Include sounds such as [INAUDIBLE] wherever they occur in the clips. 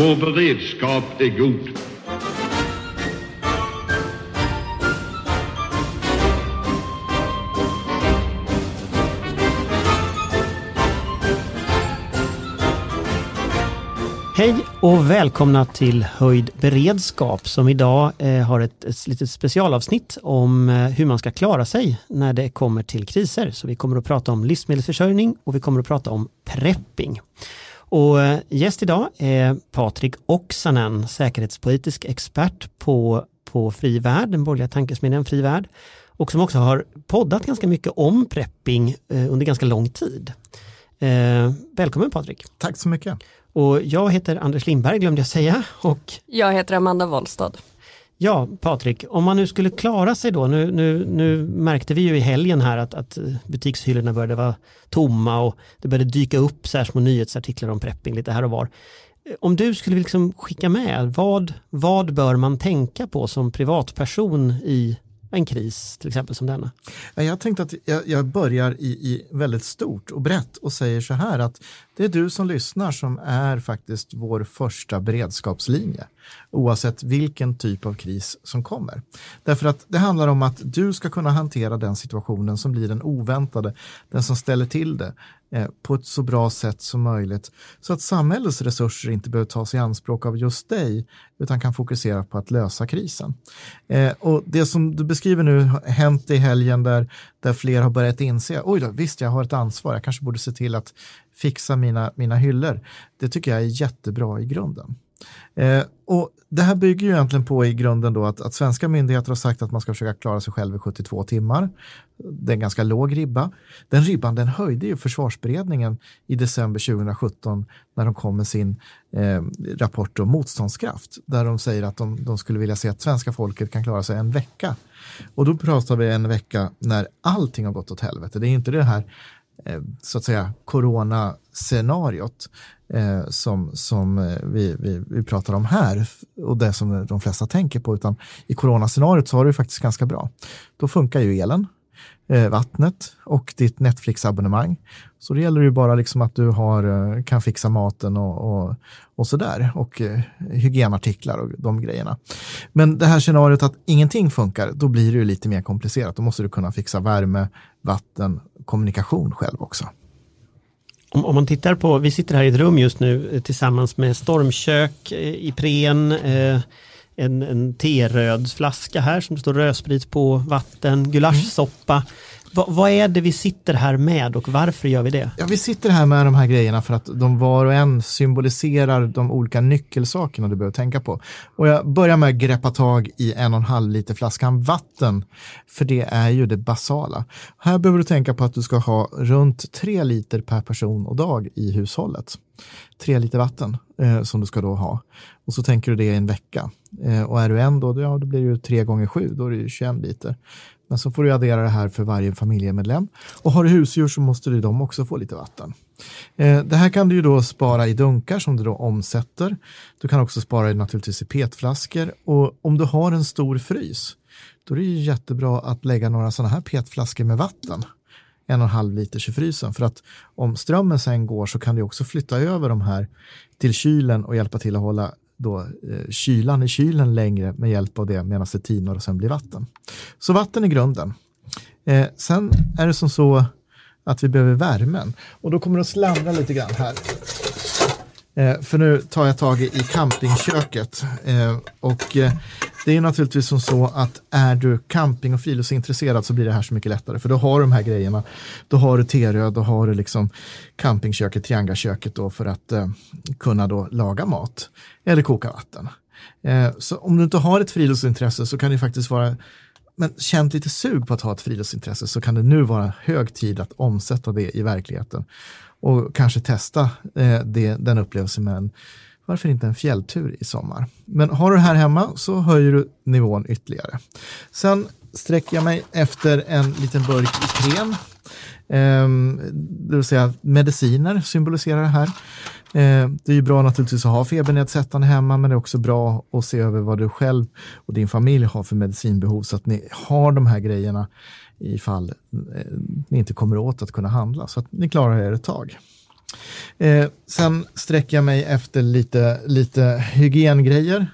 Vår beredskap är god. Hej och välkomna till Höjd beredskap som idag eh, har ett, ett litet specialavsnitt om eh, hur man ska klara sig när det kommer till kriser. Så vi kommer att prata om livsmedelsförsörjning och vi kommer att prata om prepping. Och eh, gäst idag är Patrik Oksanen, säkerhetspolitisk expert på, på Fri Värld, den borgerliga tankesmedjan Fri Värld och som också har poddat ganska mycket om prepping eh, under ganska lång tid. Eh, välkommen Patrik! Tack så mycket! Och jag heter Anders Lindberg glömde jag säga. Och jag heter Amanda Wollstad. Ja, Patrik, om man nu skulle klara sig då, nu, nu, nu märkte vi ju i helgen här att, att butikshyllorna började vara tomma och det började dyka upp så här små nyhetsartiklar om prepping lite här och var. Om du skulle liksom skicka med, vad, vad bör man tänka på som privatperson i en kris till exempel som denna? Jag tänkte att jag, jag börjar i, i, väldigt stort och brett och säger så här att det är du som lyssnar som är faktiskt vår första beredskapslinje oavsett vilken typ av kris som kommer. Därför att det handlar om att du ska kunna hantera den situationen som blir den oväntade, den som ställer till det eh, på ett så bra sätt som möjligt så att samhällets resurser inte behöver tas i anspråk av just dig utan kan fokusera på att lösa krisen. Eh, och det som du beskriver nu har hänt i helgen där, där fler har börjat inse, oj då, visst jag har ett ansvar, jag kanske borde se till att fixa mina, mina hyllor. Det tycker jag är jättebra i grunden. Eh, och det här bygger ju egentligen på i grunden då att, att svenska myndigheter har sagt att man ska försöka klara sig själv i 72 timmar. Det är en ganska låg ribba. Den ribban den höjde ju försvarsberedningen i december 2017 när de kom med sin eh, rapport om motståndskraft där de säger att de, de, skulle vilja se att svenska folket kan klara sig en vecka. Och då pratar vi en vecka när allting har gått åt helvete. Det är inte det här Eh, så att säga coronascenariot eh, som, som eh, vi, vi, vi pratar om här och det som de flesta tänker på, utan i coronascenariot så har det faktiskt ganska bra. Då funkar ju elen, eh, vattnet och ditt Netflix-abonnemang. Så det gäller ju bara liksom att du har, eh, kan fixa maten och, och, och sådär och eh, hygienartiklar och de grejerna. Men det här scenariot att ingenting funkar, då blir det ju lite mer komplicerat. Då måste du kunna fixa värme, vatten, kommunikation själv också om, om, man tittar på, vi sitter här i ett rum just nu eh, tillsammans med stormkök, eh, Ipren, eh, en, en terödsflaska här som det står rödsprit på, vatten, gulaschsoppa. Va, vad är det vi sitter här med och varför gör vi det? Ja, vi sitter här med de här grejerna för att de var och en symboliserar de olika nyckelsakerna du behöver tänka på. Och jag börjar med att greppa tag i en och en halv liter flaskan vatten, för det är ju det basala. Här behöver du tänka på att du ska ha runt tre liter per person och dag i hushållet. Tre liter vatten eh, som du ska då ha. Och så tänker du det i en vecka. Eh, och är du en då, ja, då blir det ju tre gånger sju, då är det ju 21 liter. Men så får du addera det här för varje familjemedlem. Och har du husdjur så måste du de också få lite vatten. Eh, det här kan du ju då spara i dunkar som du då omsätter. Du kan också spara naturligtvis i petflaskor och om du har en stor frys då är det ju jättebra att lägga några sådana här petflaskor med vatten en och en halv liters i frysen för att om strömmen sen går så kan du också flytta över de här till kylen och hjälpa till att hålla då, eh, kylan i kylen längre med hjälp av det medan det tinar och sen blir vatten. Så vatten är grunden. Eh, sen är det som så att vi behöver värmen och då kommer det att slamra lite grann här. Eh, för nu tar jag tag i campingköket eh, och eh, det är naturligtvis som så att är du camping och friluftsintresserad så blir det här så mycket lättare för då har du de här grejerna. Då har du Terö, då har du liksom campingköket, triangaköket då för att eh, kunna då laga mat eller koka vatten. Eh, så om du inte har ett friluftsintresse så kan det faktiskt vara men känt lite sug på att ha ett friluftsintresse så kan det nu vara hög tid att omsätta det i verkligheten och kanske testa eh, det, den upplevelsen med en varför inte en fjälltur i sommar? Men har du det här hemma så höjer du nivån ytterligare. Sen sträcker jag mig efter en liten burk Ipren. Eh, det vill säga mediciner symboliserar det här. Eh, det är ju bra naturligtvis att ha febernedsättande hemma men det är också bra att se över vad du själv och din familj har för medicinbehov så att ni har de här grejerna ifall eh, ni inte kommer åt att kunna handla så att ni klarar er ett tag. Eh, sen sträcker jag mig efter lite, lite hygiengrejer.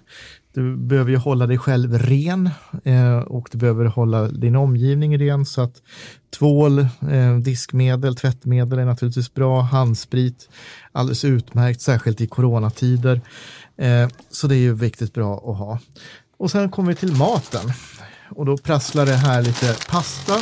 Du behöver ju hålla dig själv ren eh, och du behöver hålla din omgivning ren så att tvål, eh, diskmedel, tvättmedel är naturligtvis bra, handsprit, alldeles utmärkt, särskilt i coronatider. Eh, så det är ju viktigt bra att ha. Och sen kommer vi till maten och då prasslar det här lite pasta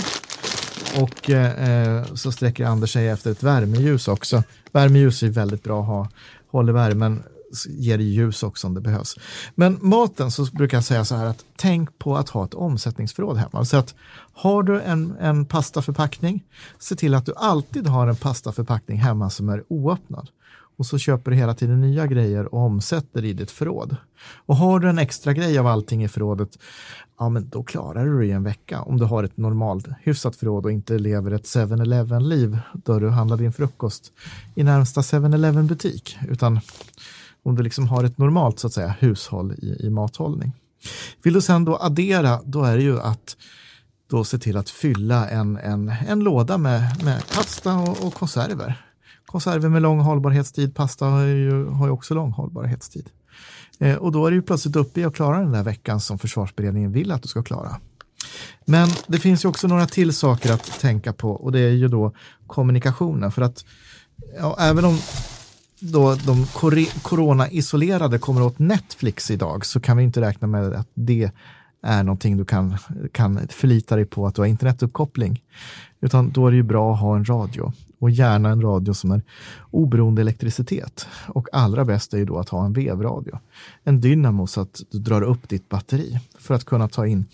och eh, eh, så sträcker Anders sig efter ett värmeljus också. Värmeljus är väldigt bra att ha, håller värmen, ger ljus också om det behövs. Men maten så brukar jag säga så här att tänk på att ha ett omsättningsförråd hemma. Så att har du en, en pastaförpackning, se till att du alltid har en pastaförpackning hemma som är oöppnad och så köper du hela tiden nya grejer och omsätter i ditt förråd. Och har du en extra grej av allting i förrådet, ja men då klarar du det i en vecka. Om du har ett normalt hyfsat förråd och inte lever ett 7-Eleven-liv då du handlar din frukost i närmsta 7-Eleven butik, utan om du liksom har ett normalt så att säga hushåll i, i mathållning. Vill du sen då addera, då är det ju att då se till att fylla en, en, en låda med, med pasta och, och konserver konserver med lång hållbarhetstid. Pasta har ju, har ju också lång hållbarhetstid. Eh, och då är du plötsligt uppe i att klara den där veckan som försvarsberedningen vill att du ska klara. Men det finns ju också några till saker att tänka på och det är ju då kommunikationen. För att ja, även om då de corona-isolerade kommer åt Netflix idag så kan vi inte räkna med att det är någonting du kan, kan förlita dig på att du har internetuppkoppling. Utan då är det ju bra att ha en radio och gärna en radio som är oberoende elektricitet. Och allra bäst är ju då att ha en vevradio. En dynamo så att du drar upp ditt batteri för att kunna ta in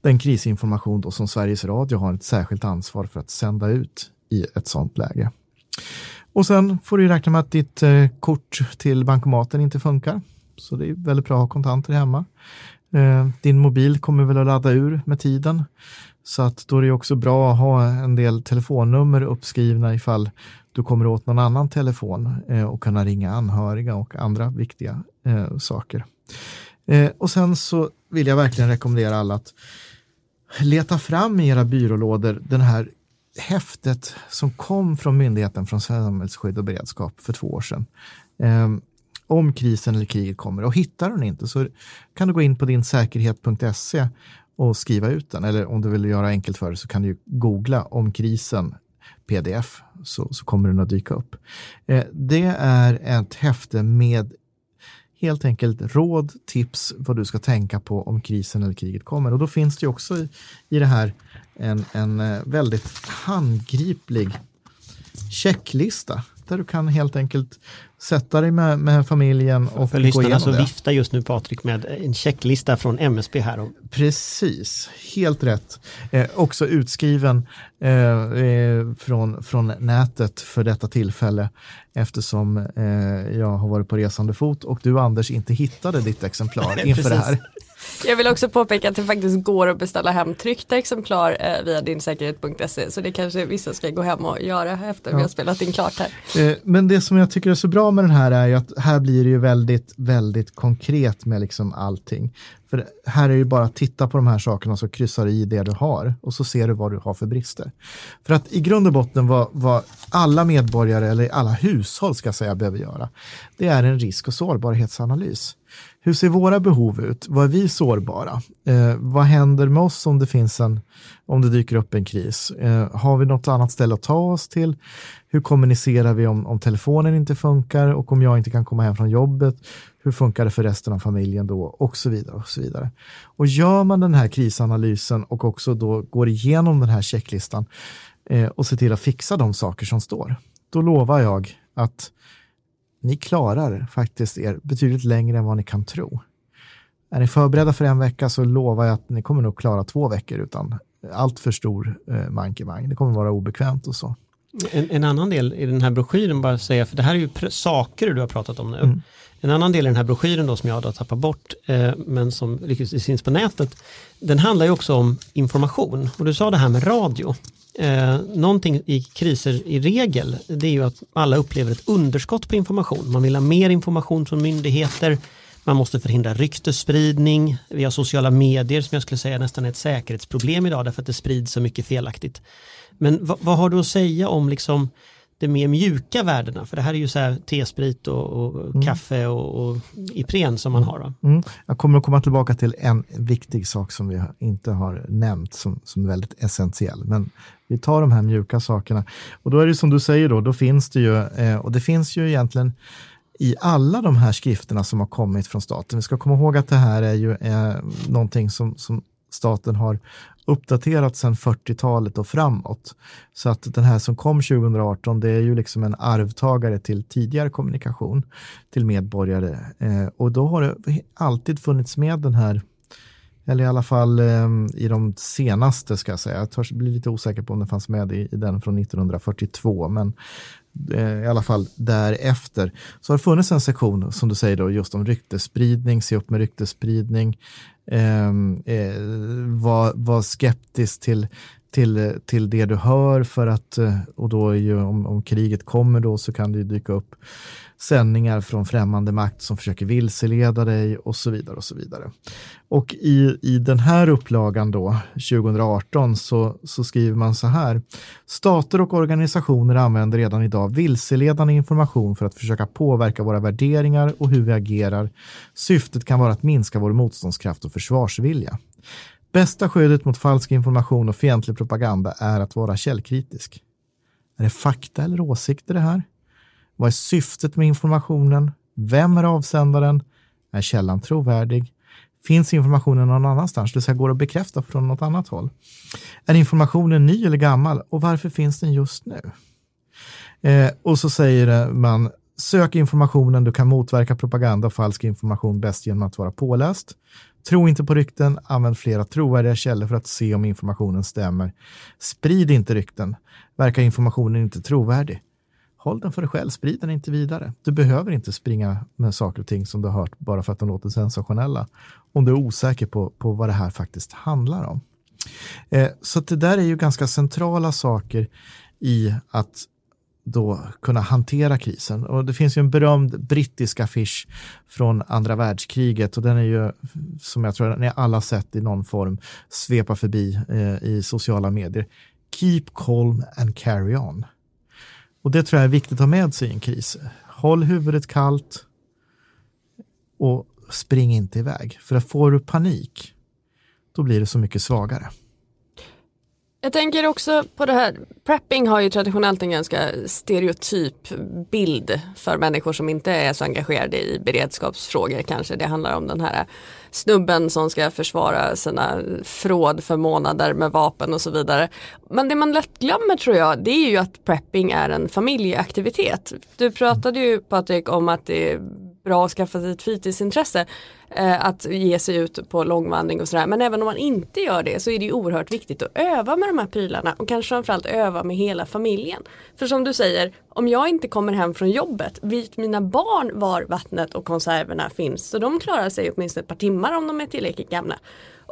den krisinformation då som Sveriges Radio har ett särskilt ansvar för att sända ut i ett sådant läge. Och sen får du räkna med att ditt eh, kort till bankomaten inte funkar. Så det är väldigt bra att ha kontanter hemma. Eh, din mobil kommer väl att ladda ur med tiden. Så att då är det också bra att ha en del telefonnummer uppskrivna ifall du kommer åt någon annan telefon eh, och kunna ringa anhöriga och andra viktiga eh, saker. Eh, och sen så vill jag verkligen rekommendera alla att leta fram i era byrålådor den här häftet som kom från Myndigheten från samhällsskydd och beredskap för två år sedan. Eh, om krisen eller kriget kommer och hittar den inte så kan du gå in på din säkerhet.se och skriva ut den. Eller om du vill göra enkelt för dig så kan du googla om krisen pdf så, så kommer den att dyka upp. Eh, det är ett häfte med helt enkelt råd, tips, vad du ska tänka på om krisen eller kriget kommer. Och då finns det också i, i det här en, en eh, väldigt handgriplig checklista där du kan helt enkelt sätta dig med, med familjen och för, gå igenom så det. viftar just nu Patrik med en checklista från MSB här. Precis, helt rätt. Eh, också utskriven eh, eh, från, från nätet för detta tillfälle eftersom eh, jag har varit på resande fot och du Anders inte hittade ditt exemplar [LAUGHS] inför det här. Jag vill också påpeka att det faktiskt går att beställa hem tryckta exemplar eh, via dinsäkerhet.se så det kanske vissa ska gå hem och göra efter ja. vi har spelat in klart här. Eh, men det som jag tycker är så bra med den här är ju att här blir det ju väldigt, väldigt konkret med liksom allting. För här är det bara att titta på de här sakerna och så kryssar i det du har och så ser du vad du har för brister. För att i grund och botten vad, vad alla medborgare eller alla hushåll ska säga behöver göra, det är en risk och sårbarhetsanalys. Hur ser våra behov ut? Vad är vi sårbara? Eh, vad händer med oss om det finns en, om det dyker upp en kris? Eh, har vi något annat ställe att ta oss till? Hur kommunicerar vi om, om telefonen inte funkar och om jag inte kan komma hem från jobbet? Hur funkar det för resten av familjen då? Och så vidare. Och så vidare. Och gör man den här krisanalysen och också då går igenom den här checklistan eh, och ser till att fixa de saker som står, då lovar jag att ni klarar faktiskt er betydligt längre än vad ni kan tro. Är ni förberedda för en vecka så lovar jag att ni kommer nog klara två veckor utan allt för stor eh, mankemang. Det kommer vara obekvämt och så. En, en, annan del i den här broschyren, bara säga, för det här är ju saker du har pratat om nu. Mm. En annan del i den här broschyren då som jag har tappat bort, eh, men som lyckligtvis finns på nätet, den handlar ju också om information. Och du sa det här med radio. Eh, någonting i kriser i regel, det är ju att alla upplever ett underskott på information. Man vill ha mer information från myndigheter, man måste förhindra ryktesspridning. Vi har sociala medier som jag skulle säga nästan är ett säkerhetsproblem idag därför att det sprids så mycket felaktigt. Men vad, vad har du att säga om liksom de mer mjuka värdena? För det här är ju så här tesprit och, och mm. kaffe och, och Ipren som man har. Mm. Jag kommer att komma tillbaka till en viktig sak som vi inte har nämnt som, som är väldigt essentiell. Men vi tar de här mjuka sakerna. Och då är det som du säger då, då finns det ju, eh, och det finns ju egentligen i alla de här skrifterna som har kommit från staten. Vi ska komma ihåg att det här är ju eh, någonting som, som staten har uppdaterat sedan 40-talet och framåt. Så att den här som kom 2018, det är ju liksom en arvtagare till tidigare kommunikation till medborgare. Eh, och då har det alltid funnits med den här eller i alla fall eh, i de senaste ska jag säga. Jag törs bli lite osäker på om det fanns med i, i den från 1942, men eh, i alla fall därefter så har det funnits en sektion som du säger då just om ryktesspridning, se upp med ryktesspridning, Ehm, eh, var, var skeptisk till, till, till det du hör för att, eh, och då är ju om, om kriget kommer då så kan det ju dyka upp sändningar från främmande makt som försöker vilseleda dig och så vidare. Och så vidare. Och i, i den här upplagan då, 2018, så, så skriver man så här. Stater och organisationer använder redan idag vilseledande information för att försöka påverka våra värderingar och hur vi agerar. Syftet kan vara att minska vår motståndskraft och försvarsvilja. Bästa skyddet mot falsk information och fientlig propaganda är att vara källkritisk. Är det fakta eller åsikter det här? Vad är syftet med informationen? Vem är avsändaren? Är källan trovärdig? Finns informationen någon annanstans? Det vill säga går att bekräfta från något annat håll? Är informationen ny eller gammal och varför finns den just nu? Eh, och så säger man Sök informationen, du kan motverka propaganda och falsk information bäst genom att vara påläst. Tro inte på rykten, använd flera trovärdiga källor för att se om informationen stämmer. Sprid inte rykten, verkar informationen inte trovärdig. Håll den för dig själv, sprid den inte vidare. Du behöver inte springa med saker och ting som du har hört bara för att de låter sensationella. Om du är osäker på, på vad det här faktiskt handlar om. Eh, så det där är ju ganska centrala saker i att då kunna hantera krisen. Och det finns ju en berömd brittisk affisch från andra världskriget och den är ju, som jag tror ni alla sett i någon form, svepa förbi eh, i sociala medier. Keep calm and carry on. Och det tror jag är viktigt att ha med sig i en kris. Håll huvudet kallt och spring inte iväg. För att får du panik, då blir du så mycket svagare. Jag tänker också på det här, prepping har ju traditionellt en ganska stereotyp bild för människor som inte är så engagerade i beredskapsfrågor kanske. Det handlar om den här snubben som ska försvara sina förråd för månader med vapen och så vidare. Men det man lätt glömmer tror jag, det är ju att prepping är en familjeaktivitet. Du pratade ju Patrik om att det är bra att skaffa sig ett fritidsintresse eh, att ge sig ut på långvandring och sådär. Men även om man inte gör det så är det ju oerhört viktigt att öva med de här prylarna och kanske framförallt öva med hela familjen. För som du säger, om jag inte kommer hem från jobbet, vet mina barn var vattnet och konserverna finns så de klarar sig åtminstone ett par timmar om de är tillräckligt gamla.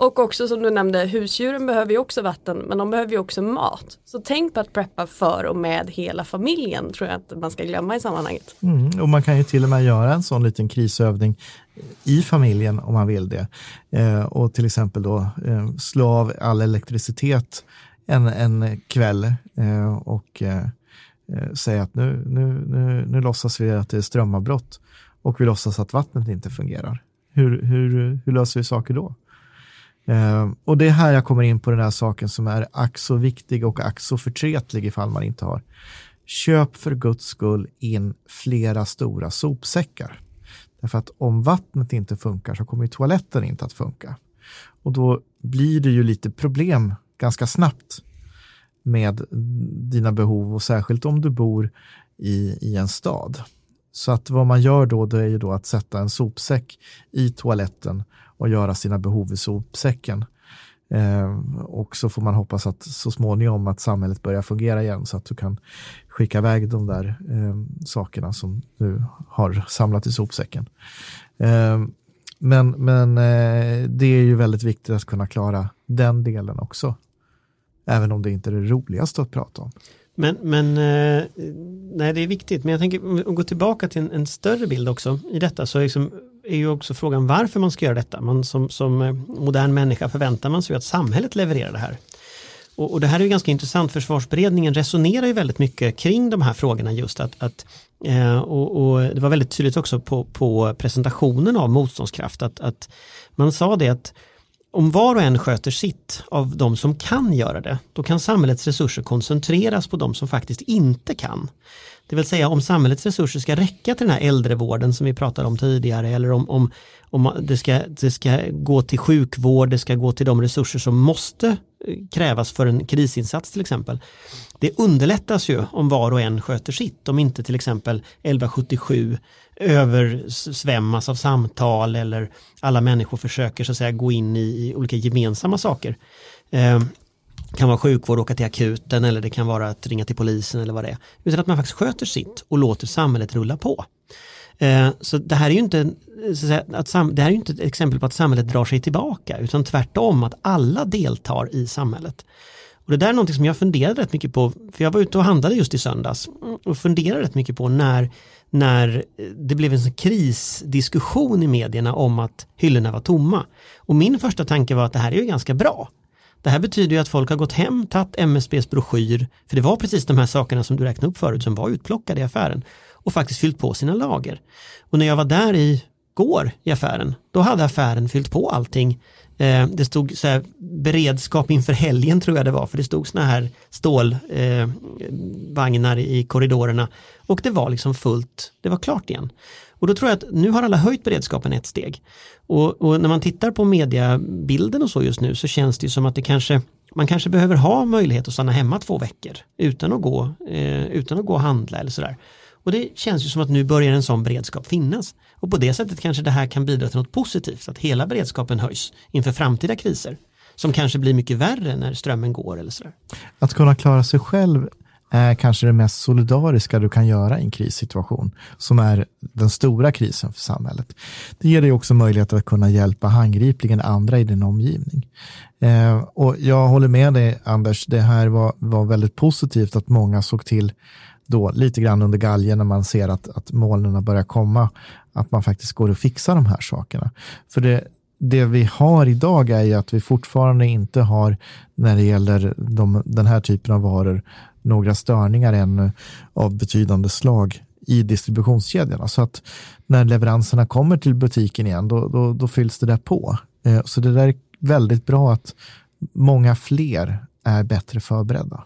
Och också som du nämnde, husdjuren behöver ju också vatten men de behöver ju också mat. Så tänk på att preppa för och med hela familjen tror jag att man ska glömma i sammanhanget. Mm, och man kan ju till och med göra en sån liten krisövning i familjen om man vill det. Eh, och till exempel då eh, slå av all elektricitet en, en kväll eh, och eh, eh säga att nu, nu, nu, nu låtsas vi att det är strömavbrott och vi låtsas att vattnet inte fungerar. Hur, hur, hur löser vi saker då? Uh, och det är här jag kommer in på den här saken som är ack så viktig och ack så förtretlig ifall man inte har. Köp för guds skull in flera stora sopsäckar. Därför att om vattnet inte funkar så kommer toaletten inte att funka. Och då blir det ju lite problem ganska snabbt med dina behov och särskilt om du bor i, i en stad. Så att vad man gör då, det är ju då att sätta en sopsäck i toaletten och göra sina behov i sopsäcken. Eh, och så får man hoppas att så småningom att samhället börjar fungera igen så att du kan skicka iväg de där eh, sakerna som du har samlat i sopsäcken. Eh, men men eh, det är ju väldigt viktigt att kunna klara den delen också. Även om det inte är det roligaste att prata om. Men, men eh, nej, det är viktigt. Men jag tänker gå tillbaka till en, en större bild också i detta så liksom, är ju också frågan varför man ska göra detta. Man som, som eh, modern människa förväntar man sig att samhället levererar det här. Och, och, det här är ju ganska intressant, försvarsberedningen resonerar ju väldigt mycket kring de här frågorna just att, att eh, och, och, det var väldigt tydligt också på, på presentationen av motståndskraft att, att man sa det att om var och en sköter sitt av de som kan göra det, då kan samhällets resurser koncentreras på de som faktiskt inte kan. Det vill säga om samhällets resurser ska räcka till den här äldrevården som vi pratade om tidigare eller om, om, om det, ska, det ska gå till sjukvård, det ska gå till de resurser som måste eh, krävas för en krisinsats till exempel. Det underlättas ju om var och en sköter sitt, om inte till exempel 1177 översvämmas av samtal eller alla människor försöker så att säga gå in i, i olika gemensamma saker. Eh, kan vara sjukvård, åka till akuten eller det kan vara att ringa till polisen eller vad det är. Utan att man faktiskt sköter sitt och låter samhället rulla på. Eh, så det här är ju inte, eh, säga, att det här är inte ett exempel på att samhället drar sig tillbaka utan tvärtom att alla deltar i samhället. Och det där är någonting som jag funderade rätt mycket på, för jag var ute och handlade just i söndags mm, och funderade rätt mycket på när, när eh, det blev en krisdiskussion i medierna om att hyllorna var tomma. Och min första tanke var att det här är ju ganska bra. Det här betyder ju att folk har gått hem, tagit MSBs broschyr, för det var precis de här sakerna som du räknade upp förut som var utplockade i affären och faktiskt fyllt på sina lager. Och när jag var där i går i affären, då hade affären fyllt på allting. Eh, det stod så här, beredskap inför helgen tror jag det var, för det stod såna här stålvagnar eh, i korridorerna och det var liksom fullt, det var klart igen. Och då tror jag att nu har alla höjt beredskapen ett steg. Och, och, när man tittar på mediabilden och så just nu så känns det som att det kanske man kanske behöver ha möjlighet att stanna hemma två veckor utan att gå, eh, utan att gå och handla eller sådär. Och det känns ju som att nu börjar en sån beredskap finnas. Och på det sättet kanske det här kan bidra till något positivt, att hela beredskapen höjs inför framtida kriser som kanske blir mycket värre när strömmen går eller sådär. Att kunna klara sig själv är kanske det mest solidariska du kan göra i en krissituation, som är den stora krisen för samhället. Det ger dig också möjlighet att kunna hjälpa handgripligen andra i din omgivning. Eh, och jag håller med dig, Anders, det här var, var väldigt positivt att många såg till då lite grann under galgen när man ser att, att molnen börjar komma, att man faktiskt går och fixar de här sakerna. För det, det vi har idag är ju att vi fortfarande inte har, när det gäller de, den här typen av varor, några störningar ännu av betydande slag i distributionskedjorna. Så att när leveranserna kommer till butiken igen, då, då, då fylls det där på. Eh, så det där är väldigt bra att många fler är bättre förberedda.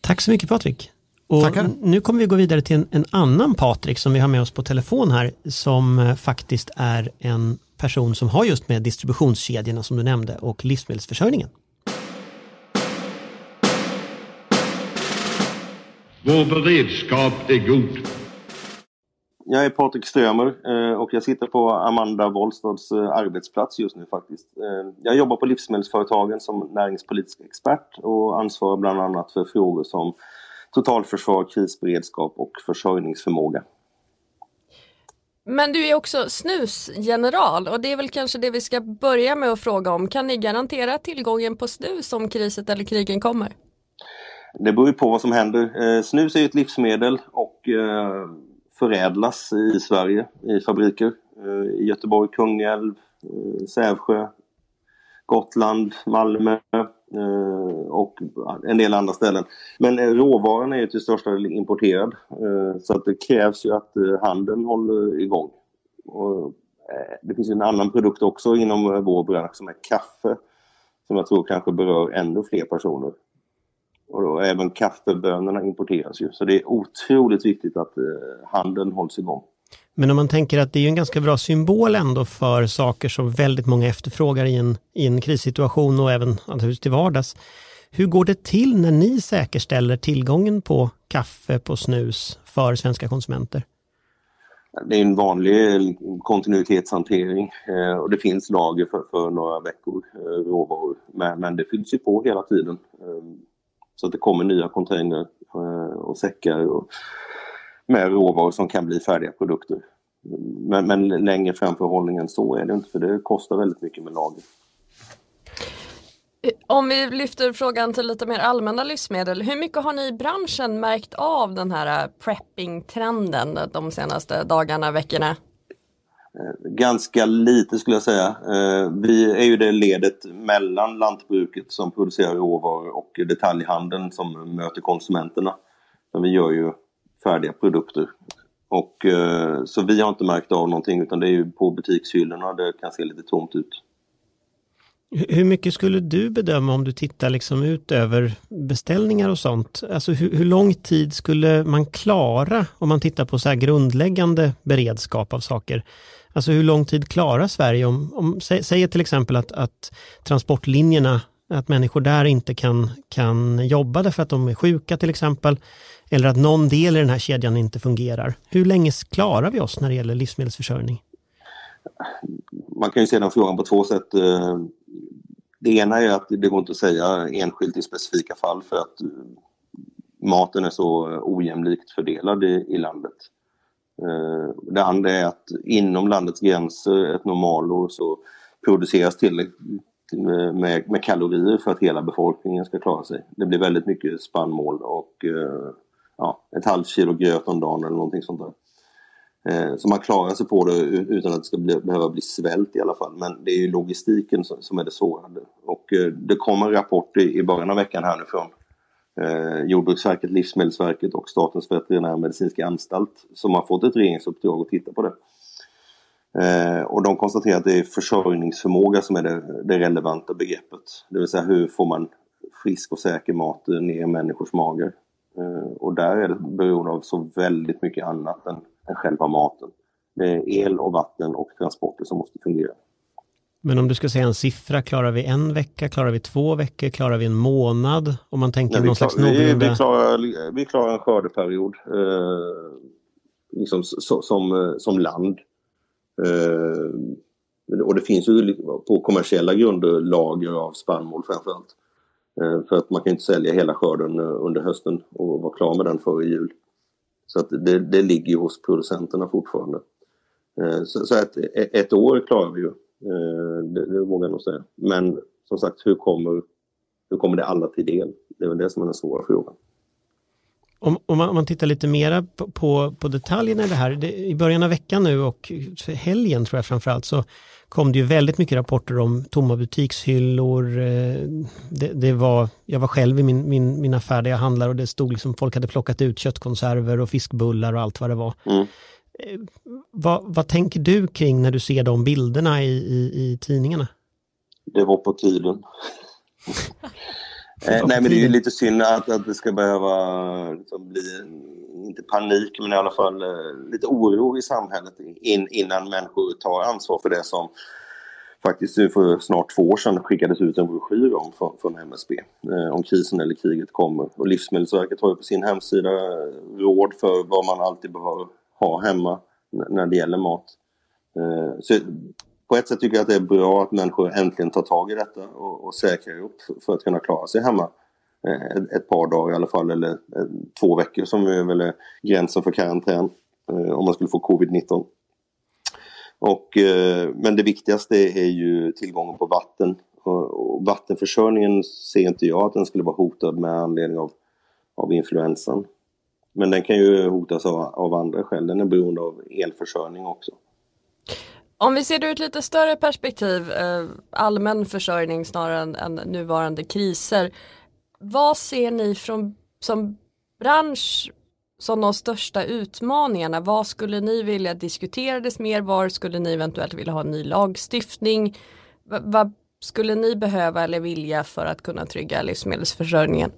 Tack så mycket Patrik. Och Tackar. Nu kommer vi gå vidare till en, en, annan Patrik som vi har med oss på telefon här som eh, faktiskt är en person som har just med distributionskedjorna som du nämnde och livsmedelsförsörjningen. Vår beredskap är god. Jag är Patrik Strömer eh, och jag sitter på Amanda Wollstads eh, arbetsplats just nu faktiskt. Eh, jag jobbar på Livsmedelsföretagen som näringspolitisk expert och ansvarar bland annat för frågor som totalförsvar, krisberedskap och försörjningsförmåga. Men du är också snusgeneral och det är väl kanske det vi ska börja med att fråga om. Kan ni garantera tillgången på snus om kriset eller krigen kommer? Det beror ju på vad som händer. Eh, snus är ju ett livsmedel och eh, förädlas i Sverige i fabriker. Eh, I Göteborg, Kungälv, eh, Sävsjö, Gotland, Malmö eh, och en del andra ställen. Men eh, råvaran är ju till största del importerad så att det krävs ju att handeln håller igång. Och det finns en annan produkt också inom vår bransch som är kaffe som jag tror kanske berör ännu fler personer. Och då, även kaffebönorna importeras ju. Så det är otroligt viktigt att eh, handeln hålls igång. Men om man tänker att det är en ganska bra symbol ändå för saker som väldigt många efterfrågar i en, i en krissituation och även naturligtvis till vardags. Hur går det till när ni säkerställer tillgången på kaffe, på snus för svenska konsumenter? Det är en vanlig kontinuitetshantering eh, och det finns lager för, för några veckor eh, råvaror. Men, men det fylls ju på hela tiden. Så att det kommer nya container eh, och säckar och med råvaror som kan bli färdiga produkter. Men, men längre framförhållning än så är det inte för det kostar väldigt mycket med lager. Eh, om vi lyfter frågan till lite mer allmänna livsmedel, hur mycket har ni i branschen märkt av den här prepping-trenden de senaste dagarna, veckorna? Eh, ganska lite skulle jag säga. Eh, vi är ju det ledet mellan lantbruket som producerar råvaror och detaljhandeln som möter konsumenterna. vi gör ju färdiga produkter. Och, eh, så vi har inte märkt av någonting utan det är ju på butikshyllorna det kan se lite tomt ut. Hur mycket skulle du bedöma om du tittar liksom ut över beställningar och sånt? Alltså hur, hur, lång tid skulle man klara om man tittar på så här grundläggande beredskap av saker? Alltså hur lång tid klarar Sverige om, om säger till exempel att, att transportlinjerna, att människor där inte kan, kan jobba därför att de är sjuka till exempel, eller att någon del i den här kedjan inte fungerar. Hur länge klarar vi oss när det gäller livsmedelsförsörjning? Man kan ju se den frågan på två sätt. Eh, det ena är att det går inte att säga enskilt i specifika fall för att eh, maten är så ojämlikt fördelad i, i landet. Eh, det andra är att inom landets gränser, ett normalår, så produceras tillräckligt med, med, kalorier för att hela befolkningen ska klara sig. Det blir väldigt mycket spannmål och eh, ja, ett halvt kilo gröt om dagen eller någonting sånt där. Eh, så man klarar sig på det utan att det ska bli, behöva bli svält i alla fall. Men det är ju logistiken som, som är det svåra. Och eh, det kom en rapport i, i början av veckan här nu från eh, Jordbruksverket, Livsmedelsverket och Statens veterinärmedicinska anstalt som har fått ett regeringsuppdrag att titta på det. Eh, och de konstaterar att det är försörjningsförmåga som är det, det relevanta begreppet. Det vill säga hur får man frisk och säker mat ner i människors magar. Eh, och där är det beroende av så väldigt mycket annat än än själva maten. Det är el och vatten och transporter som måste fungera. Men om du ska säga en siffra, klarar vi en vecka, klarar vi två veckor, klarar vi en månad? Om man tänker Nej, någon klar, slags någorlunda... vi, klarar, vi klarar en skördeperiod eh, liksom, so, som, eh, som land. Eh, och det finns ju på kommersiella grunder lager av spannmål framförallt. Eh, för att man kan inte sälja hela skörden eh, under hösten och vara klar med den före jul. Så att det, det ligger hos producenterna fortfarande. Eh, så, så att ett år klarar vi ju, det, det vågar jag nog säga. Men som sagt, hur kommer, hur kommer det alla till del? Det är väl det som är den svåra frågan. Om, om, man, om man tittar lite mera på, på, på detaljerna i det här, det, i början av veckan nu och helgen tror jag framförallt, så kom det ju väldigt mycket rapporter om tomma butikshyllor. Eh, det, det var, jag var själv i min, min, min affär där jag handlar och det stod liksom folk hade plockat ut köttkonserver och fiskbullar och allt vad det var. Mm. Vad, vad tänker du kring när du ser de bilderna i, i, i tidningarna? Det var på tiden. [LAUGHS] Eh, nej, men det är ju lite synd att, att det ska behöva liksom, bli, inte panik, men i alla fall eh, lite oro i samhället in, innan människor tar ansvar för det som faktiskt för snart två år sedan skickades ut en broschyr om från, från MSB eh, om krisen eller kriget kommer. Och Livsmedelsverket har ju på sin hemsida råd för vad man alltid behöver ha hemma när det gäller mat. Eh, så på ett sätt tycker jag att det är bra att människor äntligen tar tag i detta och, och säkrar upp för att kunna klara sig hemma eh, ett, ett par dagar i alla fall, eller eh, två veckor som är väl gränsen för karantän om man skulle få covid-19. Och, men det viktigaste är ju tillgången på vatten. Och vattenförsörjningen ser inte jag att den skulle vara hotad med anledning av, av influensan. Men den kan ju hotas av, av andra skäl. Den är beroende av elförsörjning också. Om vi ser det ur ett lite större perspektiv, eh, allmän försörjning snarare än, än nuvarande kriser. Vad ser ni från, som bransch som de största utmaningarna? Vad skulle ni vilja diskuterades mer? Var skulle ni eventuellt vilja ha en ny lagstiftning? V vad skulle ni behöva eller vilja för att kunna trygga livsmedelsförsörjningen?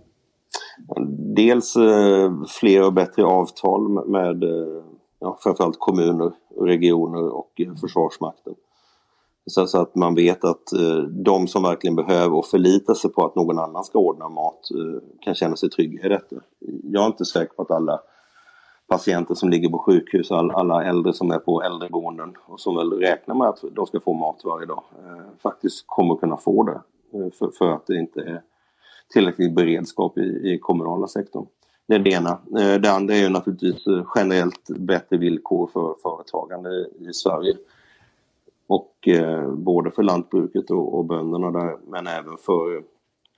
Dels eh, fler och bättre avtal med eh, ja, framförallt kommuner, regioner och eh, Försvarsmakten. Så, så, att man vet att de som verkligen behöver och förlitar sig på att någon annan ska ordna mat kan känna sig trygga i detta. Jag är inte säker på att alla patienter som ligger på sjukhus, alla äldre som är på äldreboenden och som väl räknar med att de ska få mat varje dag, eh, faktiskt kommer kunna få det. För, för, att det inte är tillräcklig beredskap i, i kommunala sektorn. Det är det ena. Eh, det andra är ju naturligtvis eh, generellt bättre villkor för företagande i Sverige. Och eh, både för lantbruket och, och bönderna där, men även för,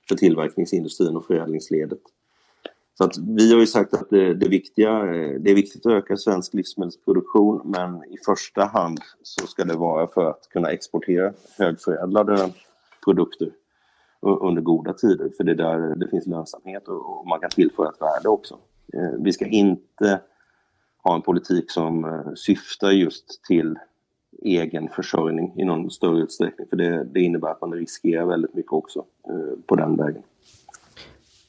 för tillverkningsindustrin och förädlingsledet. Så att vi har ju sagt att det, det, viktiga, eh, det är viktigt att öka svensk livsmedelsproduktion men i första hand så ska det vara för att kunna exportera högförädlade produkter under goda tider för det är där det finns lönsamhet och man kan tillföra ett värde också. Eh, vi ska inte ha en politik som eh, syftar just till egen försörjning i någon större utsträckning för det, det innebär att man riskerar väldigt mycket också eh, på den vägen.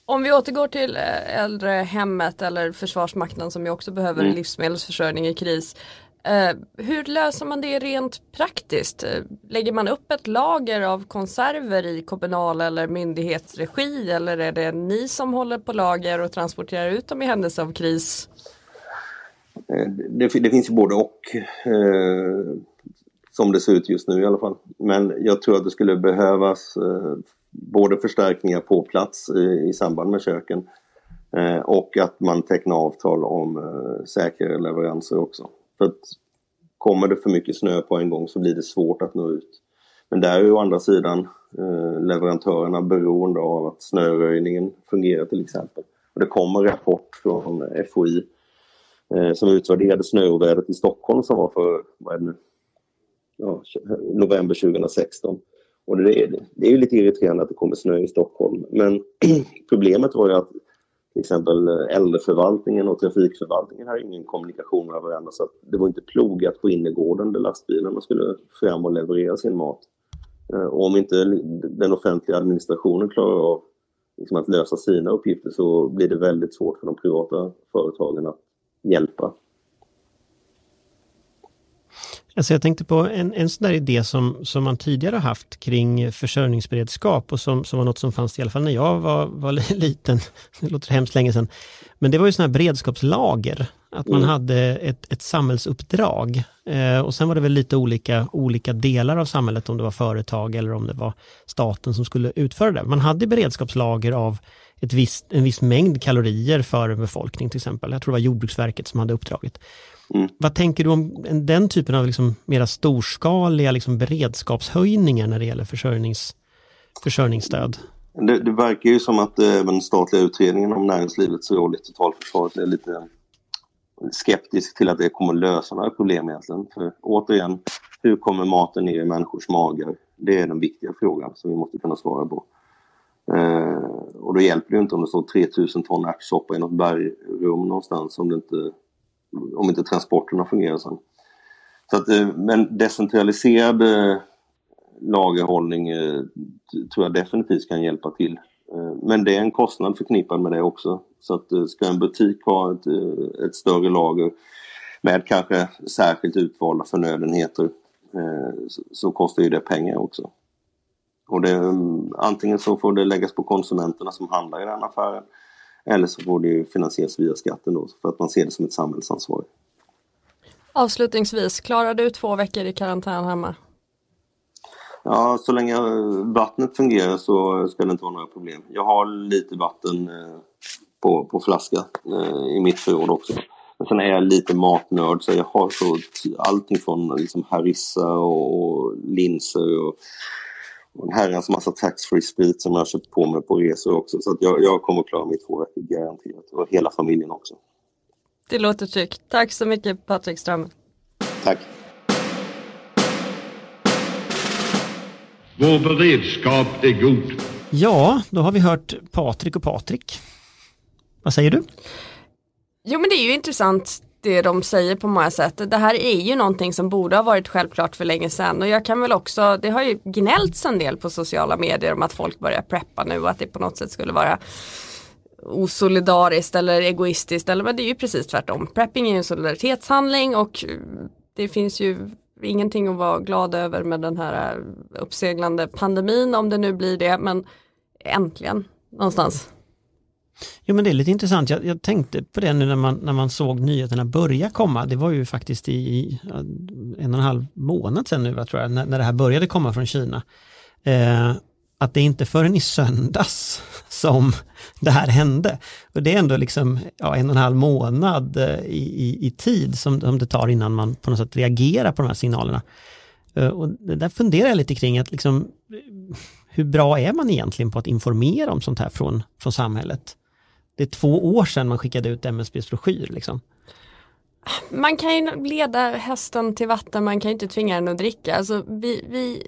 Om vi återgår till äldrehemmet eller Försvarsmakten som ju också behöver mm. livsmedelsförsörjning i kris. Eh, hur löser man det rent praktiskt? Eh, lägger man upp ett lager av konserver i kommunal eller myndighetsregi eller är det ni som håller på lager och transporterar ut dem i händelse av kris? Eh, det, det finns ju både och eh, som det ser ut just nu i alla fall. Men jag tror att det skulle behövas eh, både förstärkningar på plats i, i samband med köken eh, och att man tecknar avtal om eh, säkrare leveranser också. För att kommer det för mycket snö på en gång så blir det svårt att nå ut. Men där är ju å andra sidan eh, leverantörerna beroende av att snöröjningen fungerar till exempel. Och det kommer en rapport från FOI eh, som utvärderade snöovädret i Stockholm som var för, vad är det nu? Ja, november 2016. Och det är, det är ju lite irriterande att det kommer snö i Stockholm. Men [CLEARS THROAT] problemet var ju att till exempel eh, äldreförvaltningen och trafikförvaltningen har ingen kommunikation med varandra så det var inte plogat på innergården där lastbilarna skulle fram och leverera sin mat. Eh, och om inte den offentliga administrationen klarar av liksom att lösa sina uppgifter så blir det väldigt svårt för de privata företagen att hjälpa. Alltså jag tänkte på en, en sån där idé som, som man tidigare haft kring försörjningsberedskap och som, som var något som fanns i alla fall när jag var, var [LAUGHS] liten, det låter hemskt länge sedan. Men det var ju sådana här beredskapslager, att man mm. hade ett, ett samhällsuppdrag. Eh, och sen var det väl lite olika, olika delar av samhället, om det var företag eller om det var staten som skulle utföra det. Man hade beredskapslager av ett visst, en viss mängd kalorier för en befolkning till exempel. Jag tror det var Jordbruksverket som hade uppdraget. Mm. Vad tänker du om den typen av liksom mera storskaliga liksom beredskapshöjningar när det gäller försörjnings, försörjningsstöd? Det, det verkar ju som att även den statliga utredningen om näringslivets roll i totalförsvaret är lite skeptisk till att det kommer lösa några problem egentligen. För återigen, hur kommer maten ner i människors magar? Det är den viktiga frågan som vi måste kunna svara på. Eh, och då hjälper det inte om det står 3000 ton ärtsoppa i något bergrum någonstans om det inte om inte transporterna fungerar sen. Så att, eh, men decentraliserad eh, lagerhållning eh, tror jag definitivt kan hjälpa till. Men det är en kostnad förknippad med det också. Så att ska en butik ha ett, ett större lager med kanske särskilt utvalda förnödenheter så kostar ju det pengar också. Och det, mm, antingen så får det läggas på konsumenterna som handlar i den affären eller så får det finansieras via skatten då, för att man ser det som ett samhällsansvar. Avslutningsvis, klarar du två veckor i karantän hemma? Ja, så länge vattnet fungerar så ska det inte vara några problem. Jag har lite vatten eh, på, på flaska eh, i mitt förråd också. Men sen är jag lite matnörd så jag har så allting från liksom harissa och linser och en herrans massa taxfree sprit som jag har köpt på mig på resor också. Så att jag, jag kommer att klara mig två veckor garanterat. Och hela familjen också. Det låter tryggt. Tack så mycket Patrik Ström. Tack. Vår beredskap är god. Ja, då har vi hört Patrik och Patrik. Vad säger du? Jo men det är ju intressant det de säger på många sätt. Det här är ju någonting som borde ha varit självklart för länge sedan och jag kan väl också, det har ju gnällts en del på sociala medier om att folk börjar preppa nu och att det på något sätt skulle vara osolidariskt eller egoistiskt eller men det är ju precis tvärtom. Prepping är ju en solidaritetshandling och det finns ju ingenting att vara glad över med den här uppseglande pandemin om det nu blir det men äntligen någonstans. Jo men det är lite intressant, jag, jag, tänkte på det nu när man, när man såg nyheterna börja komma, det var ju faktiskt i, i en och en halv månad sedan nu tror jag, när, när det här började komma från Kina. Eh, att det inte förrän i söndags [LAUGHS] som det här hände. Och det är ändå liksom ja, en och en halv månad eh, i, i, i tid som, som det tar innan man på något sätt reagerar på de här signalerna. Eh, och det där funderar jag lite kring, att liksom, hur bra är man egentligen på att informera om sånt här från, från samhället? Det är två år sedan man skickade ut MSBs broschyr. Liksom. Man kan ju leda hästen till vatten, man kan ju inte tvinga den att dricka. Alltså, vi, vi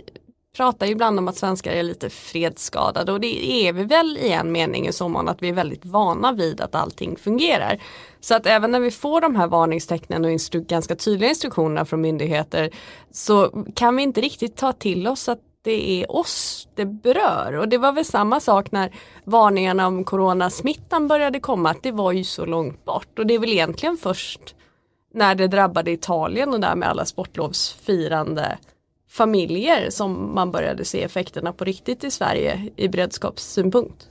pratar ju ibland om att svenskar är lite fredsskadade och det är vi väl i en mening i så mån att vi är väldigt vana vid att allting fungerar. Så att även när vi får de här varningstecknen och ganska tydliga instruktioner från myndigheter så kan vi inte riktigt ta till oss att det är oss det berör. Och det var väl samma sak när varningarna om coronasmittan började komma, att det var ju så långt bort. Och det är väl egentligen först när det drabbade Italien och därmed alla sportlovsfirande familjer som man började se effekterna på riktigt i Sverige i beredskapssynpunkt.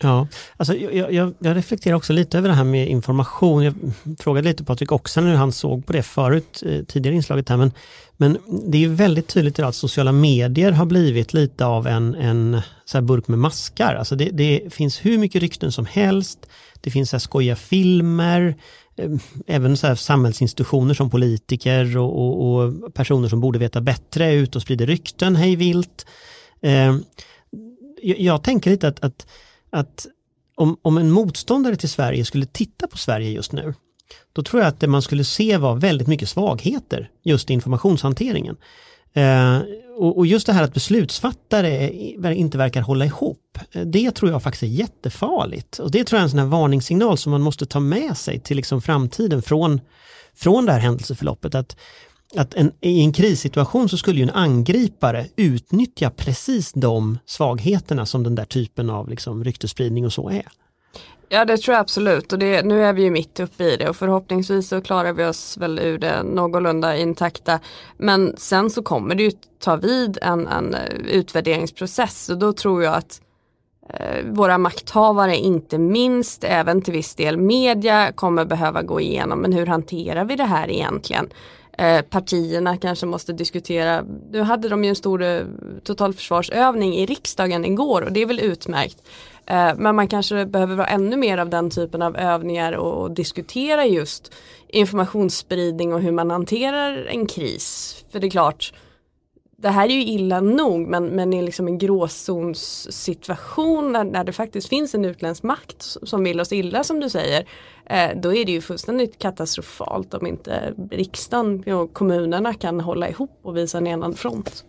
Ja, alltså jag, jag, jag, reflekterar också lite över det här med information. Jag frågade lite Patrik också hur han såg på det förut, eh, tidigare inslaget här, men, men det är väldigt tydligt att sociala medier har blivit lite av en, en så burk med maskar. Alltså det, det finns hur mycket rykten som helst, det finns så här skojiga filmer, eh, även så samhällsinstitutioner som politiker och, och, och, personer som borde veta bättre är ute och sprider rykten hej vilt. Eh, jag, jag tänker lite att, att att om, om en motståndare till Sverige skulle titta på Sverige just nu, då tror jag att det man skulle se var väldigt mycket svagheter just i informationshanteringen. Eh, och, och, just det här att beslutsfattare inte verkar hålla ihop, eh, det tror jag faktiskt är jättefarligt. Och det tror jag är en sån här varningssignal som man måste ta med sig till liksom framtiden från, från det här händelseförloppet. Att att en, i en krissituation så skulle ju en angripare utnyttja precis de svagheterna som den där typen av liksom ryktespridning och så är. Ja det tror jag absolut och det, nu är vi ju mitt uppe i det och förhoppningsvis så klarar vi oss väl ur det någorlunda intakta. Men sen så kommer det ju ta vid en, en eh, utvärderingsprocess och då tror jag att eh, våra makthavare, inte minst även till viss del media, kommer behöva gå igenom men hur hanterar vi det här egentligen? Eh, partierna kanske måste diskutera. Nu hade de ju en stor eh, totalförsvarsövning i riksdagen igår och det är väl utmärkt. Eh, men man kanske behöver vara ännu mer av den typen av övningar och, och diskutera just informationsspridning och hur man hanterar en kris. För det är klart, det här är ju illa nog men, men i liksom en gråzonssituation när, när det faktiskt finns en utländsk makt som vill oss illa som du säger. Eh, då är det ju fullständigt katastrofalt om inte riksdagen och kommunerna kan hålla ihop och visa en enad front.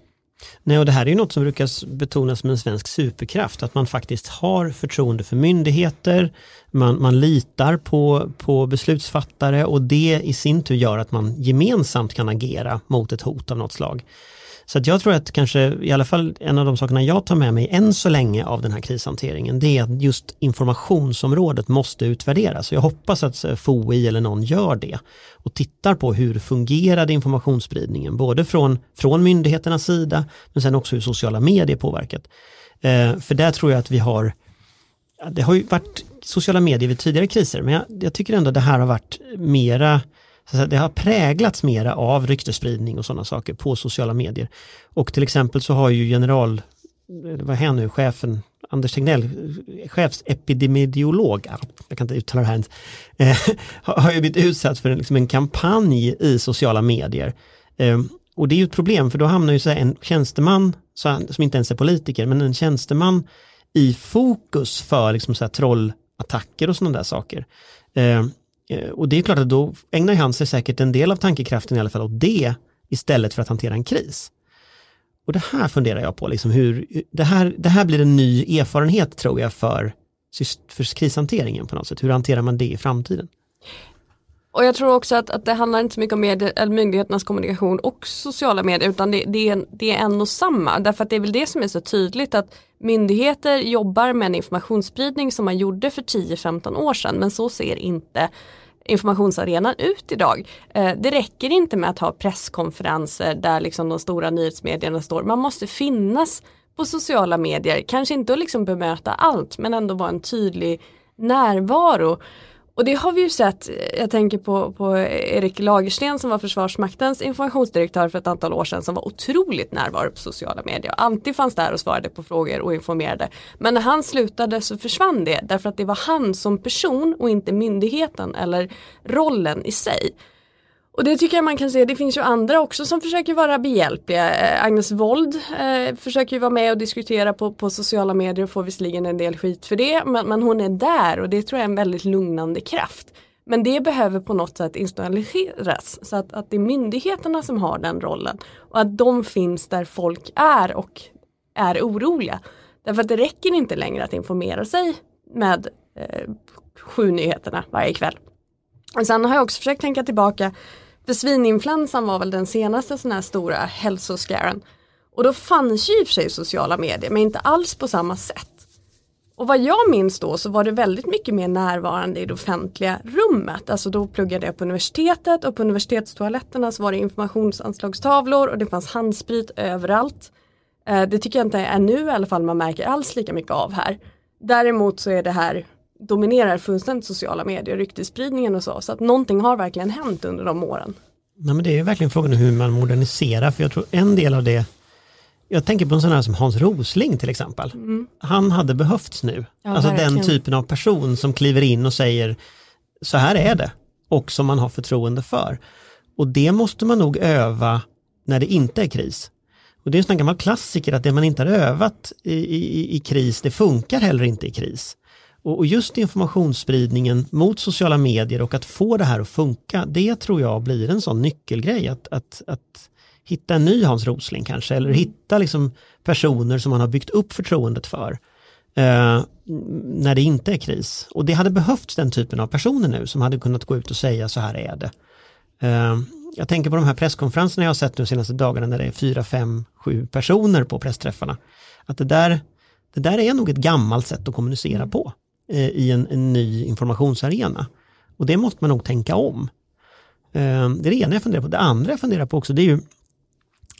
Nej, och det här är ju något som brukar betonas som en svensk superkraft, att man faktiskt har förtroende för myndigheter, man, man litar på, på beslutsfattare och det i sin tur gör att man gemensamt kan agera mot ett hot av något slag. Så att jag tror att kanske i alla fall en av de sakerna jag tar med mig än så länge av den här krishanteringen det är att just informationsområdet måste utvärderas. Jag hoppas att eh, FOI eller någon gör det och tittar på hur fungerade informationsspridningen både från, från myndigheternas sida men sen också hur sociala medier påverkat. Eh, för där tror jag att vi har det har ju varit sociala medier vid tidigare kriser men jag, jag tycker ändå det här har varit mera så det har präglats mera av ryktespridning och sådana saker på sociala medier. Och till exempel så har ju general, eh, vad är nu, chefen, Anders Tegnell, eh, chefsepidemiolog, ah, jag kan inte uttala det här ens, eh, [LAUGHS] har ju blivit utsatt för en, liksom en kampanj i sociala medier. Eh, och det är ju ett problem för då hamnar ju så en tjänsteman, som inte ens är politiker, men en tjänsteman i fokus för liksom så här trollattacker och sådana där saker. Eh, Eh, och det är klart att då ägnar han sig säkert en del av tankekraften i alla fall åt det istället för att hantera en kris. Och det här funderar jag på, liksom hur, det, här, det här blir en ny erfarenhet tror jag för, för krishanteringen på något sätt. Hur hanterar man det i framtiden? Och jag tror också att, att det handlar inte så mycket om med, myndigheternas kommunikation och sociala medier utan det, det, är, det är en och samma. Därför att det är väl det som är så tydligt att myndigheter jobbar med en informationsspridning som man gjorde för 10-15 år sedan men så ser inte informationsarenan ut idag. Eh, det räcker inte med att ha presskonferenser där liksom de stora nyhetsmedierna står. Man måste finnas på sociala medier, kanske inte att liksom bemöta allt men ändå vara en tydlig närvaro. Och det har vi ju sett, jag tänker på, på Erik Lagersten som var Försvarsmaktens informationsdirektör för ett antal år sedan som var otroligt närvarande på sociala medier. Alltid fanns där och svarade på frågor och informerade. Men när han slutade så försvann det därför att det var han som person och inte myndigheten eller rollen i sig. Och det tycker jag man kan se, det finns ju andra också som försöker vara behjälpliga. Eh, Agnes Wold eh, försöker ju vara med och diskutera på, på sociala medier och får visserligen en del skit för det. Men, men hon är där och det tror jag är en väldigt lugnande kraft. Men det behöver på något sätt institutionaliseras så att, att det är myndigheterna som har den rollen. Och att de finns där folk är och är oroliga. Därför att det räcker inte längre att informera sig med eh, sju nyheterna varje kväll. Och sen har jag också försökt tänka tillbaka, för svininfluensan var väl den senaste sån här stora hälsoscaren. Och då fanns ju i och för sig sociala medier men inte alls på samma sätt. Och vad jag minns då så var det väldigt mycket mer närvarande i det offentliga rummet. Alltså då pluggade jag på universitetet och på universitetstoaletterna så var det informationsanslagstavlor och det fanns handsprit överallt. Eh, det tycker jag inte är nu i alla fall man märker alls lika mycket av här. Däremot så är det här dominerar fullständigt sociala medier, ryktesspridningen och så. Så att någonting har verkligen hänt under de åren. Nej, men det är verkligen frågan hur man moderniserar, för jag tror en del av det jag tänker på en sån här som Hans Rosling till exempel. Mm. Han hade behövts nu. Ja, alltså verkligen. den typen av person som kliver in och säger så här är det och som man har förtroende för. Och det måste man nog öva när det inte är kris. Och det är en sån gammal klassiker att det man inte har övat i, i, i kris, det funkar heller inte i kris. Och, just informationsspridningen mot sociala medier och att få det här att funka, det tror jag blir en sån nyckelgrej. Att, att, att hitta en ny Hans Rosling kanske, eller hitta liksom personer som man har byggt upp förtroendet för. Eh, när det inte är kris. Och det hade behövts den typen av personer nu som hade kunnat gå ut och säga så här är det. Eh, jag tänker på de här presskonferenserna jag har sett de senaste dagarna när det är fyra, fem, sju personer på pressträffarna. Att det där, det där är nog ett gammalt sätt att kommunicera på Eh, i en, en, ny informationsarena. Och det måste man nog tänka om. Eh, det är det ena jag funderar på. Det andra jag funderar på också det är ju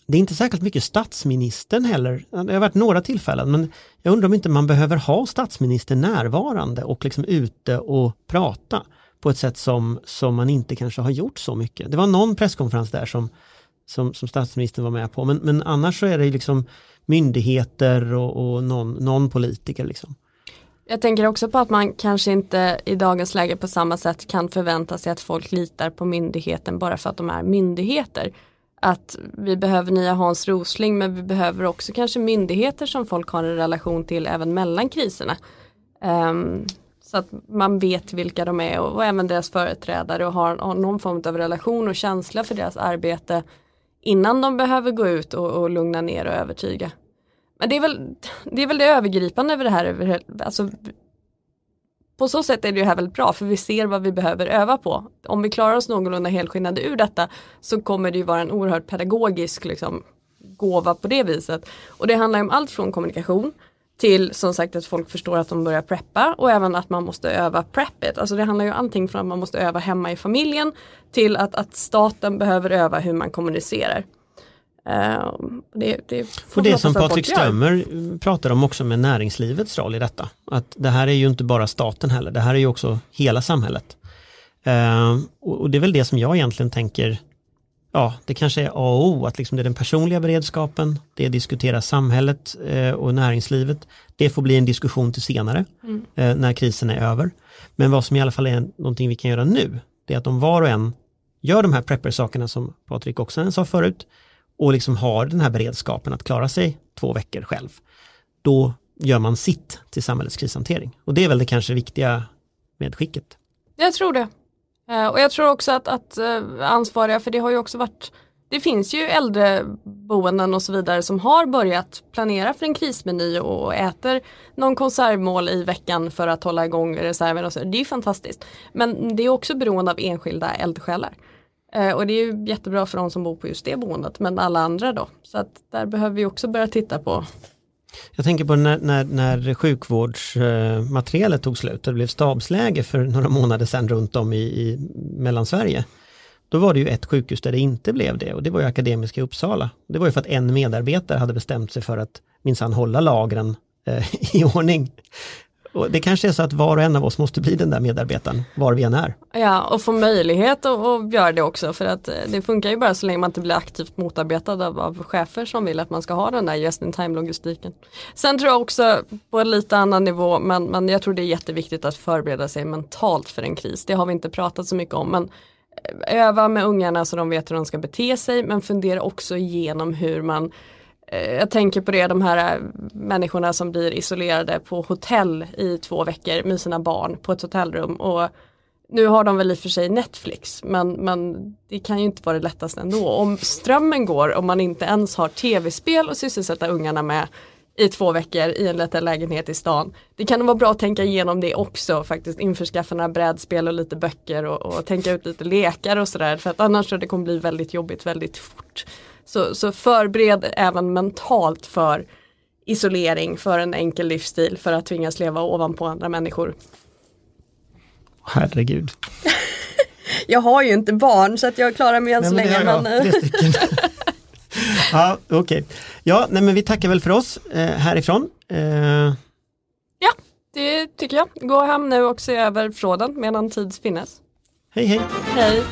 det är inte särskilt mycket statsministern heller. Det har varit några tillfällen men jag undrar om inte man behöver ha statsministern närvarande och liksom ute och prata på ett sätt som, som man inte kanske har gjort så mycket. Det var någon presskonferens där som, som, som statsministern var med på men, men annars så är det liksom myndigheter och, och någon, någon politiker. Liksom. Jag tänker också på att man kanske inte i dagens läge på samma sätt kan förvänta sig att folk litar på myndigheten bara för att de är myndigheter att vi behöver nya Hans Rosling men vi behöver också kanske myndigheter som folk har en relation till även mellan kriserna. Um, så att man vet vilka de är och, och även deras företrädare och har, har, någon form av relation och känsla för deras arbete innan de behöver gå ut och, och lugna ner och övertyga. Men det är väl det, är väl det övergripande över det här. Alltså, på så sätt är det ju här väldigt bra för vi ser vad vi behöver öva på. Om vi klarar oss någorlunda helskinnade ur detta så kommer det ju vara en oerhört pedagogisk liksom, gåva på det viset. Och det handlar om allt från kommunikation till som sagt att folk förstår att de börjar preppa och även att man måste öva preppet. Alltså det handlar ju allting från att man måste öva hemma i familjen till att, att staten behöver öva hur man kommunicerar. Uh, det, det och det som Patrik Stömer pratar om också med näringslivets roll i detta. Att det här är ju inte bara staten heller, det här är ju också hela samhället. Uh, och det är väl det som jag egentligen tänker, ja det kanske är A och O, att liksom det är den personliga beredskapen, det är diskutera samhället och näringslivet. Det får bli en diskussion till senare, mm. när krisen är över. Men vad som i alla fall är någonting vi kan göra nu, det är att om var och en gör de här prepper-sakerna som Patrik också sa förut, och liksom har den här beredskapen att klara sig två veckor själv, då gör man sitt till samhällets krishantering. Och det är väl det kanske viktiga medskicket. Jag tror det. Eh, och jag tror också att, att eh, ansvariga, för det har ju också varit det finns ju äldreboenden och så vidare som har börjat planera för en krismeny och äter någon konservmål i veckan för att hålla igång reserven. Och så. Det är ju fantastiskt. Men det är också beroende av enskilda eldsjälar. Eh, och det är ju jättebra för de som bor på just det boendet men alla andra då. Så att där behöver vi också börja titta på. Jag tänker på när, när, när sjukvårdsmaterialet tog slut och det blev stabsläge för några månader sedan runt om i, i Mellansverige. Då var det ju ett sjukhus där det inte blev det och det var ju Akademiska Uppsala. Det var ju för att en medarbetare hade bestämt sig för att minsann hålla lagren eh, i ordning. Och det kanske är så att var och en av oss måste bli den där medarbetaren, var vi än är. Ja, och få möjlighet att, att göra det också för att eh, det funkar ju bara så länge man inte blir aktivt motarbetad av, av chefer som vill att man ska ha den där just in time logistiken. Sen tror jag också på en lite annan nivå, men, men jag tror det är jätteviktigt att förbereda sig mentalt för en kris. Det har vi inte pratat så mycket om, men eh, öva med ungarna så de vet hur de ska bete sig men fundera också igenom hur man Eh, jag tänker på det, de här eh, människorna som blir isolerade på hotell i två veckor med sina barn på ett hotellrum och nu har de väl i och för sig Netflix men, men det kan ju inte vara det lättaste ändå. Om strömmen går och man inte ens har tv-spel att sysselsätta ungarna med i två veckor i en liten lägenhet i stan. Det kan vara bra att tänka igenom det också faktiskt införskaffa några brädspel och lite böcker och, och tänka ut lite lekar och sådär för att annars tror jag det kommer bli väldigt jobbigt väldigt fort. Så, så förbered även mentalt för isolering, för en enkel livsstil, för att tvingas leva ovanpå andra människor. Herregud. [LAUGHS] jag har ju inte barn så att jag klarar mig än så länge. Men... [LAUGHS] ja, okej. Okay. Ja, nej, men vi tackar väl för oss eh, härifrån. Eh... Ja, det tycker jag. Gå hem nu och se över fråden medan tid finnes. Hej, hej. Hej.